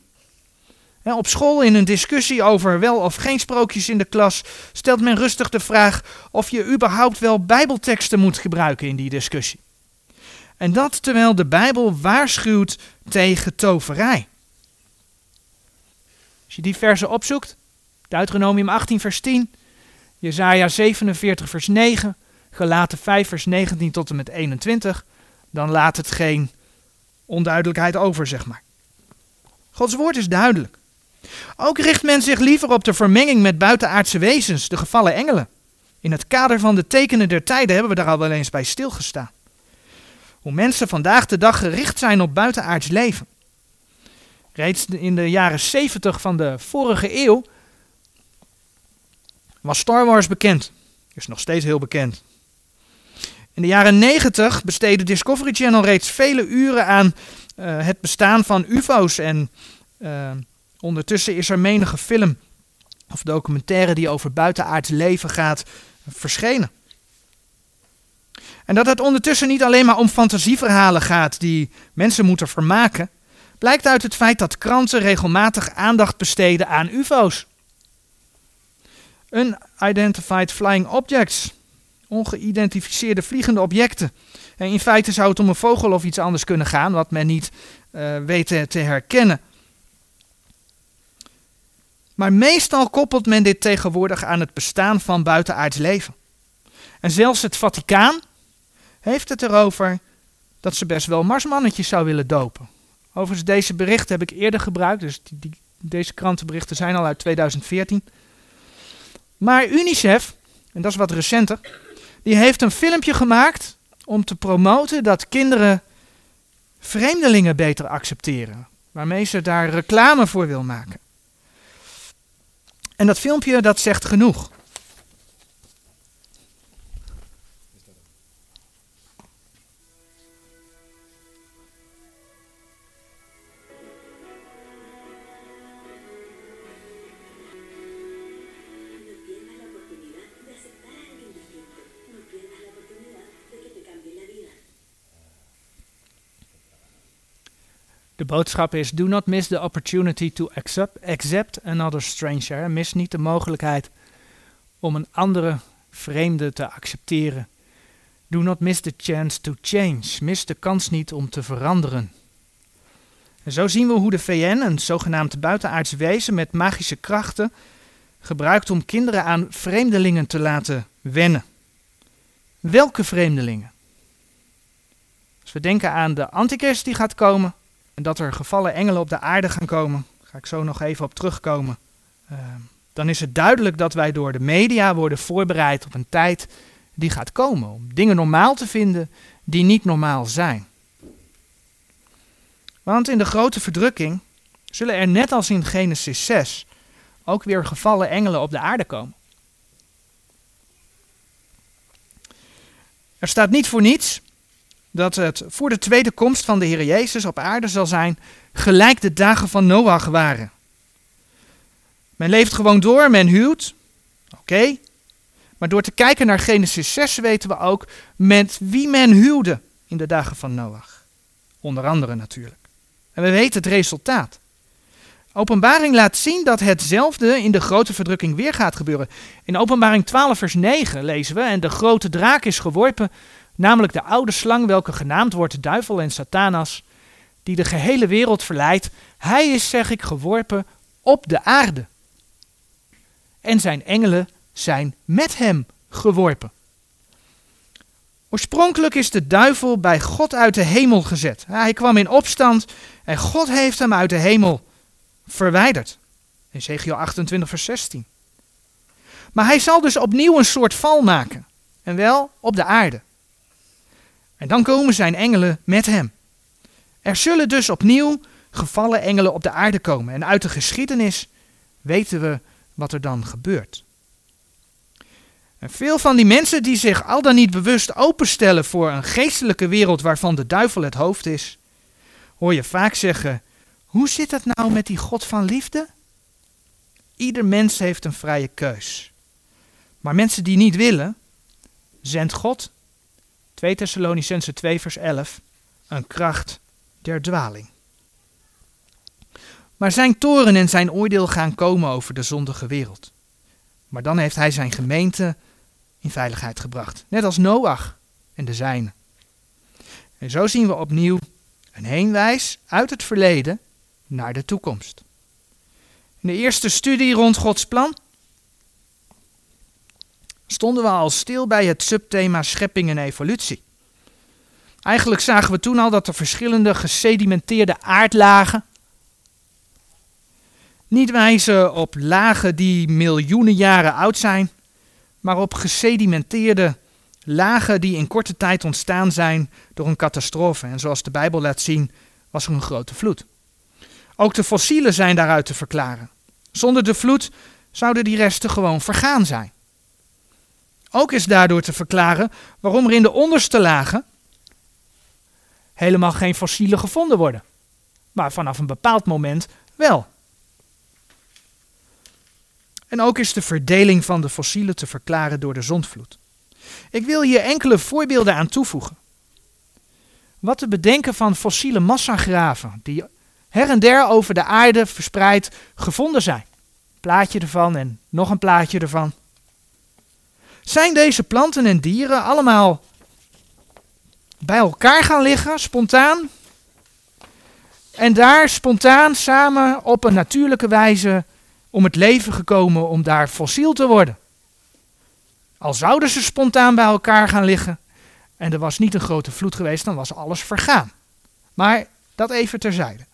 Op school in een discussie over wel of geen sprookjes in de klas stelt men rustig de vraag of je überhaupt wel bijbelteksten moet gebruiken in die discussie. En dat terwijl de Bijbel waarschuwt tegen toverij. Als je die versen opzoekt, Deuteronomium 18 vers 10, Jesaja 47 vers 9, Gelaten 5 vers 19 tot en met 21, dan laat het geen onduidelijkheid over, zeg maar. Gods woord is duidelijk. Ook richt men zich liever op de vermenging met buitenaardse wezens, de gevallen engelen. In het kader van de tekenen der tijden hebben we daar al wel eens bij stilgestaan. Hoe mensen vandaag de dag gericht zijn op buitenaards leven. Reeds in de jaren 70 van de vorige eeuw was Star Wars bekend. Is nog steeds heel bekend. In de jaren 90 besteedde Discovery Channel reeds vele uren aan uh, het bestaan van UFO's. En uh, ondertussen is er menige film of documentaire die over buitenaards leven gaat verschenen. En dat het ondertussen niet alleen maar om fantasieverhalen gaat die mensen moeten vermaken, blijkt uit het feit dat kranten regelmatig aandacht besteden aan UFO's. Unidentified Flying Objects ongeïdentificeerde vliegende objecten. En in feite zou het om een vogel of iets anders kunnen gaan, wat men niet uh, weet te herkennen. Maar meestal koppelt men dit tegenwoordig aan het bestaan van buitenaards leven. En zelfs het Vaticaan heeft het erover dat ze best wel marsmannetjes zou willen dopen. Overigens, deze bericht heb ik eerder gebruikt, dus die Deze krantenberichten zijn al uit 2014. Maar UNICEF, en dat is wat recenter, die heeft een filmpje gemaakt om te promoten dat kinderen vreemdelingen beter accepteren. Waarmee ze daar reclame voor wil maken. En dat filmpje dat zegt genoeg. De boodschap is: do not miss the opportunity to accept, accept another stranger. Mis niet de mogelijkheid om een andere vreemde te accepteren. Do not miss the chance to change. Mis de kans niet om te veranderen. En zo zien we hoe de VN, een zogenaamd buitenaards wezen met magische krachten, gebruikt om kinderen aan vreemdelingen te laten wennen. Welke vreemdelingen? Als we denken aan de antichrist die gaat komen, en dat er gevallen engelen op de aarde gaan komen, ga ik zo nog even op terugkomen. Uh, dan is het duidelijk dat wij door de media worden voorbereid op een tijd die gaat komen. Om dingen normaal te vinden die niet normaal zijn. Want in de grote verdrukking zullen er net als in Genesis 6 ook weer gevallen engelen op de aarde komen. Er staat niet voor niets dat het voor de tweede komst van de Heer Jezus op aarde zal zijn, gelijk de dagen van Noach waren. Men leeft gewoon door, men huwt. Oké. Maar door te kijken naar Genesis 6 weten we ook met wie men huwde in de dagen van Noach. Onder andere natuurlijk. En we weten het resultaat. Openbaring laat zien dat hetzelfde in de grote verdrukking weer gaat gebeuren. In Openbaring 12, vers 9 lezen we: En de grote draak is geworpen namelijk de oude slang welke genaamd wordt de duivel en Satanas, die de gehele wereld verleidt. Hij is, zeg ik, geworpen op de aarde. En zijn engelen zijn met hem geworpen. Oorspronkelijk is de duivel bij God uit de hemel gezet. Hij kwam in opstand en God heeft hem uit de hemel verwijderd. Ezekiel 28, vers 16. Maar hij zal dus opnieuw een soort val maken. En wel op de aarde. En dan komen zijn engelen met hem. Er zullen dus opnieuw gevallen engelen op de aarde komen. En uit de geschiedenis weten we wat er dan gebeurt. En veel van die mensen die zich al dan niet bewust openstellen voor een geestelijke wereld waarvan de duivel het hoofd is, hoor je vaak zeggen: Hoe zit het nou met die God van liefde? Ieder mens heeft een vrije keus. Maar mensen die niet willen, zendt God 2 Thessalonicense 2 vers 11, een kracht der dwaling. Maar zijn toren en zijn oordeel gaan komen over de zondige wereld. Maar dan heeft hij zijn gemeente in veiligheid gebracht, net als Noach en de zijne. En zo zien we opnieuw een heenwijs uit het verleden naar de toekomst. In de eerste studie rond Gods plan stonden we al stil bij het subthema schepping en evolutie. Eigenlijk zagen we toen al dat er verschillende gesedimenteerde aardlagen niet wijzen op lagen die miljoenen jaren oud zijn, maar op gesedimenteerde lagen die in korte tijd ontstaan zijn door een catastrofe. En zoals de Bijbel laat zien, was er een grote vloed. Ook de fossielen zijn daaruit te verklaren. Zonder de vloed zouden die resten gewoon vergaan zijn. Ook is daardoor te verklaren waarom er in de onderste lagen helemaal geen fossielen gevonden worden. Maar vanaf een bepaald moment wel. En ook is de verdeling van de fossielen te verklaren door de zondvloed. Ik wil hier enkele voorbeelden aan toevoegen. Wat te bedenken van fossiele massagraven die her en der over de aarde verspreid gevonden zijn. Plaatje ervan en nog een plaatje ervan. Zijn deze planten en dieren allemaal bij elkaar gaan liggen, spontaan? En daar spontaan samen op een natuurlijke wijze om het leven gekomen om daar fossiel te worden. Al zouden ze spontaan bij elkaar gaan liggen en er was niet een grote vloed geweest, dan was alles vergaan. Maar dat even terzijde.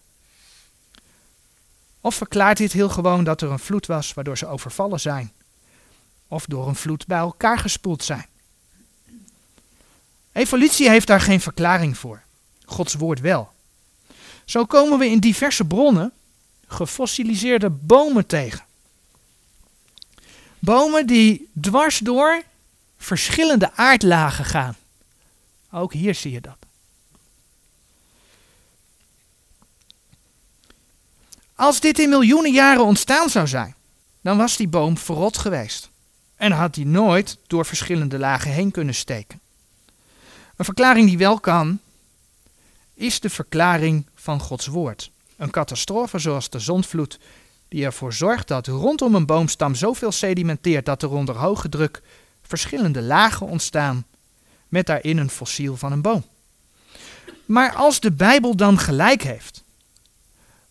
Of verklaart dit heel gewoon dat er een vloed was waardoor ze overvallen zijn? Of door een vloed bij elkaar gespoeld zijn? Evolutie heeft daar geen verklaring voor. Gods woord wel. Zo komen we in diverse bronnen gefossiliseerde bomen tegen. Bomen die dwars door verschillende aardlagen gaan. Ook hier zie je dat. Als dit in miljoenen jaren ontstaan zou zijn, dan was die boom verrot geweest. En had die nooit door verschillende lagen heen kunnen steken. Een verklaring die wel kan, is de verklaring van Gods woord. Een catastrofe zoals de zondvloed, die ervoor zorgt dat rondom een boomstam zoveel sedimenteert dat er onder hoge druk verschillende lagen ontstaan, met daarin een fossiel van een boom. Maar als de Bijbel dan gelijk heeft,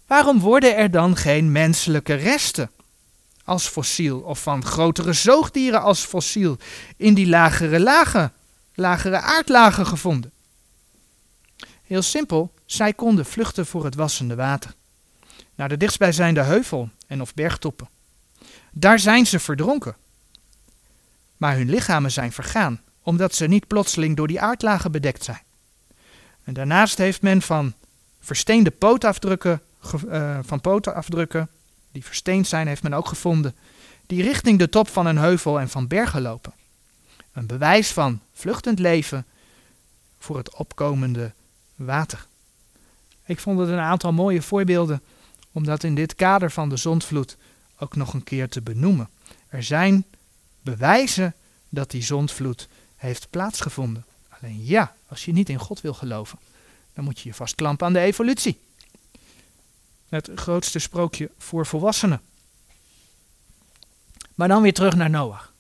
waarom worden er dan geen menselijke resten als fossiel of van grotere zoogdieren als fossiel in die lagere lagen, lagere aardlagen gevonden? Heel simpel, zij konden vluchten voor het wassende water. Naar de dichtstbijzijnde heuvel en of bergtoppen. Daar zijn ze verdronken. Maar hun lichamen zijn vergaan, omdat ze niet plotseling door die aardlagen bedekt zijn. En daarnaast heeft men van versteende pootafdrukken, uh, van pootafdrukken, die versteend zijn, heeft men ook gevonden, die richting de top van een heuvel en van bergen lopen. Een bewijs van vluchtend leven voor het opkomende water. Ik vond het een aantal mooie voorbeelden om dat in dit kader van de zondvloed ook nog een keer te benoemen. Er zijn bewijzen dat die zondvloed heeft plaatsgevonden. Alleen ja, als je niet in God wil geloven, dan moet je je vastklampen aan de evolutie. Het grootste sprookje voor volwassenen. Maar dan weer terug naar Noach.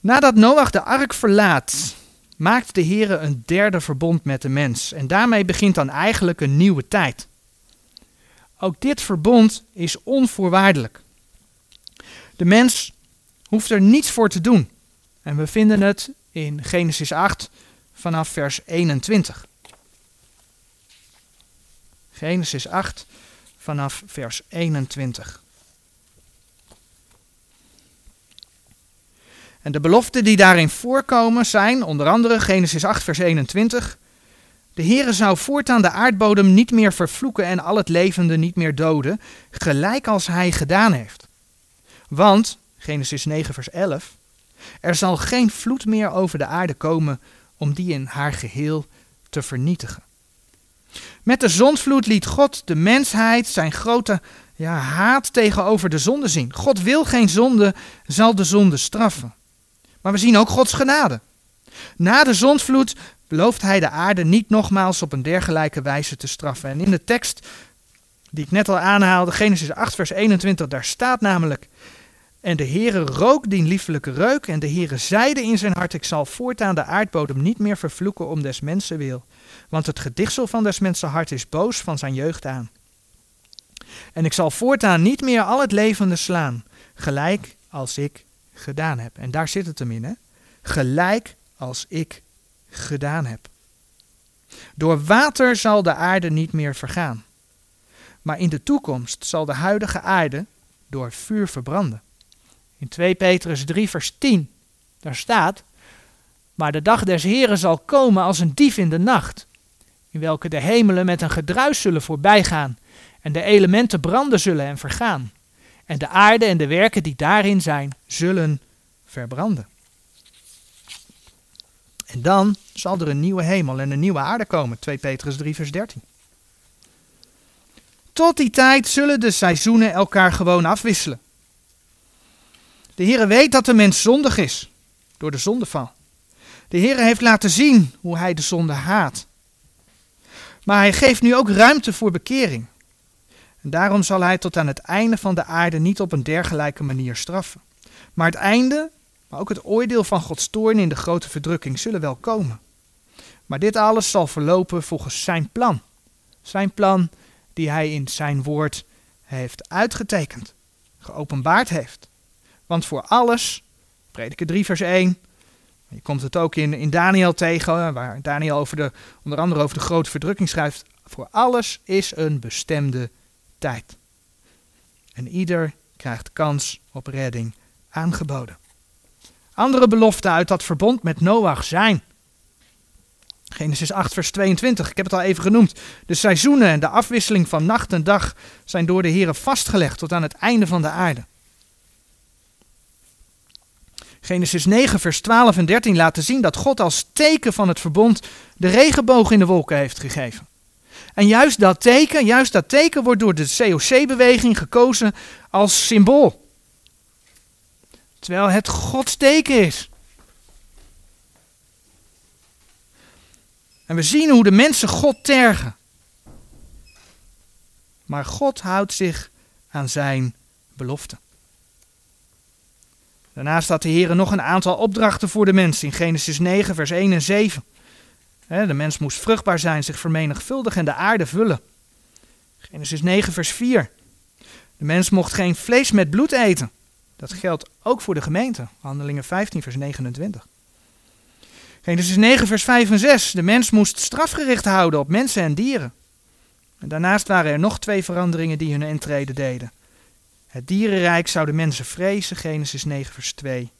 Nadat Noach de ark verlaat, maakt de Heer een derde verbond met de mens. En daarmee begint dan eigenlijk een nieuwe tijd. Ook dit verbond is onvoorwaardelijk. De mens hoeft er niets voor te doen. En we vinden het in Genesis 8 vanaf vers 21. Genesis 8 vanaf vers 21. En de beloften die daarin voorkomen zijn onder andere Genesis 8, vers 21. De Heere zou voortaan de aardbodem niet meer vervloeken en al het levende niet meer doden, gelijk als hij gedaan heeft. Want, Genesis 9, vers 11, er zal geen vloed meer over de aarde komen om die in haar geheel te vernietigen. Met de zondvloed liet God de mensheid zijn grote ja, haat tegenover de zonde zien. God wil geen zonde, zal de zonde straffen. Maar we zien ook Gods genade. Na de zondvloed belooft hij de aarde niet nogmaals op een dergelijke wijze te straffen. En in de tekst die ik net al aanhaalde, Genesis 8, vers 21, daar staat namelijk: En de Heere rook die liefelijke reuk, en de Heere zeide in zijn hart: Ik zal voortaan de aardbodem niet meer vervloeken om des mensen wil. Want het gedichtsel van des mensen hart is boos van zijn jeugd aan. En ik zal voortaan niet meer al het levende slaan, gelijk als ik gedaan heb. En daar zit het hem in, hè? Gelijk als ik gedaan heb. Door water zal de aarde niet meer vergaan. Maar in de toekomst zal de huidige aarde door vuur verbranden. In 2 Petrus 3, vers 10, daar staat: Maar de dag des Heren zal komen als een dief in de nacht, in welke de hemelen met een gedruis zullen voorbijgaan, en de elementen branden zullen en vergaan en de aarde en de werken die daarin zijn, zullen verbranden. En dan zal er een nieuwe hemel en een nieuwe aarde komen, 2 Petrus 3, vers 13. Tot die tijd zullen de seizoenen elkaar gewoon afwisselen. De Heere weet dat de mens zondig is, door de zondeval. De Heere heeft laten zien hoe hij de zonde haat. Maar hij geeft nu ook ruimte voor bekering. En daarom zal hij tot aan het einde van de aarde niet op een dergelijke manier straffen. Maar het einde, maar ook het oordeel van Gods toorn in de grote verdrukking zullen wel komen. Maar dit alles zal verlopen volgens zijn plan. Zijn plan die hij in zijn woord heeft uitgetekend, geopenbaard heeft. Want voor alles, prediker 3 vers 1, Je komt het ook in, in Daniel tegen, waar Daniel over de, onder andere over de grote verdrukking schrijft. Voor alles is een bestemde tijd. En ieder krijgt kans op redding aangeboden. Andere beloften uit dat verbond met Noach zijn. Genesis 8, vers 22, ik heb het al even genoemd. De seizoenen en de afwisseling van nacht en dag zijn door de Heeren vastgelegd tot aan het einde van de aarde. Genesis 9, vers 12 en 13 laten zien dat God als teken van het verbond de regenboog in de wolken heeft gegeven. En juist dat teken, juist dat teken wordt door de COC-beweging gekozen als symbool. Terwijl het Gods teken is. En we zien hoe de mensen God tergen. Maar God houdt zich aan zijn belofte. Daarnaast had de Heer nog een aantal opdrachten voor de mens in Genesis 9, vers 1 en 7. De mens moest vruchtbaar zijn, zich vermenigvuldigen en de aarde vullen. Genesis 9, vers 4. De mens mocht geen vlees met bloed eten. Dat geldt ook voor de gemeente. Handelingen 15, vers 29. Genesis 9, vers 5 en 6. De mens moest strafgericht houden op mensen en dieren. En daarnaast waren er nog twee veranderingen die hun intrede deden. Het dierenrijk zou de mensen vrezen, Genesis 9, vers 2.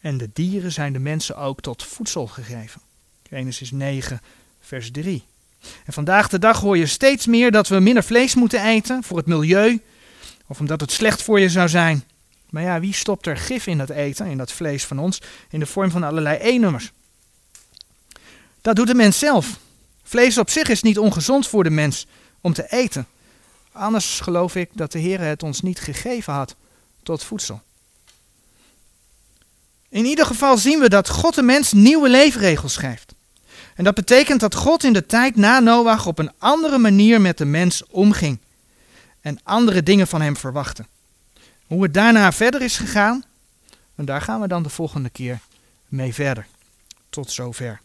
En de dieren zijn de mensen ook tot voedsel gegeven. Genesis 9, vers 3. En vandaag de dag hoor je steeds meer dat we minder vlees moeten eten voor het milieu, of omdat het slecht voor je zou zijn. Maar ja, wie stopt er gif in dat eten, in dat vlees van ons, in de vorm van allerlei E-nummers? Dat doet de mens zelf. Vlees op zich is niet ongezond voor de mens om te eten. Anders geloof ik dat de Heer het ons niet gegeven had tot voedsel. In ieder geval zien we dat God de mens nieuwe leefregels schrijft. En dat betekent dat God in de tijd na Noach op een andere manier met de mens omging. En andere dingen van hem verwachtte. Hoe het daarna verder is gegaan, en daar gaan we dan de volgende keer mee verder. Tot zover.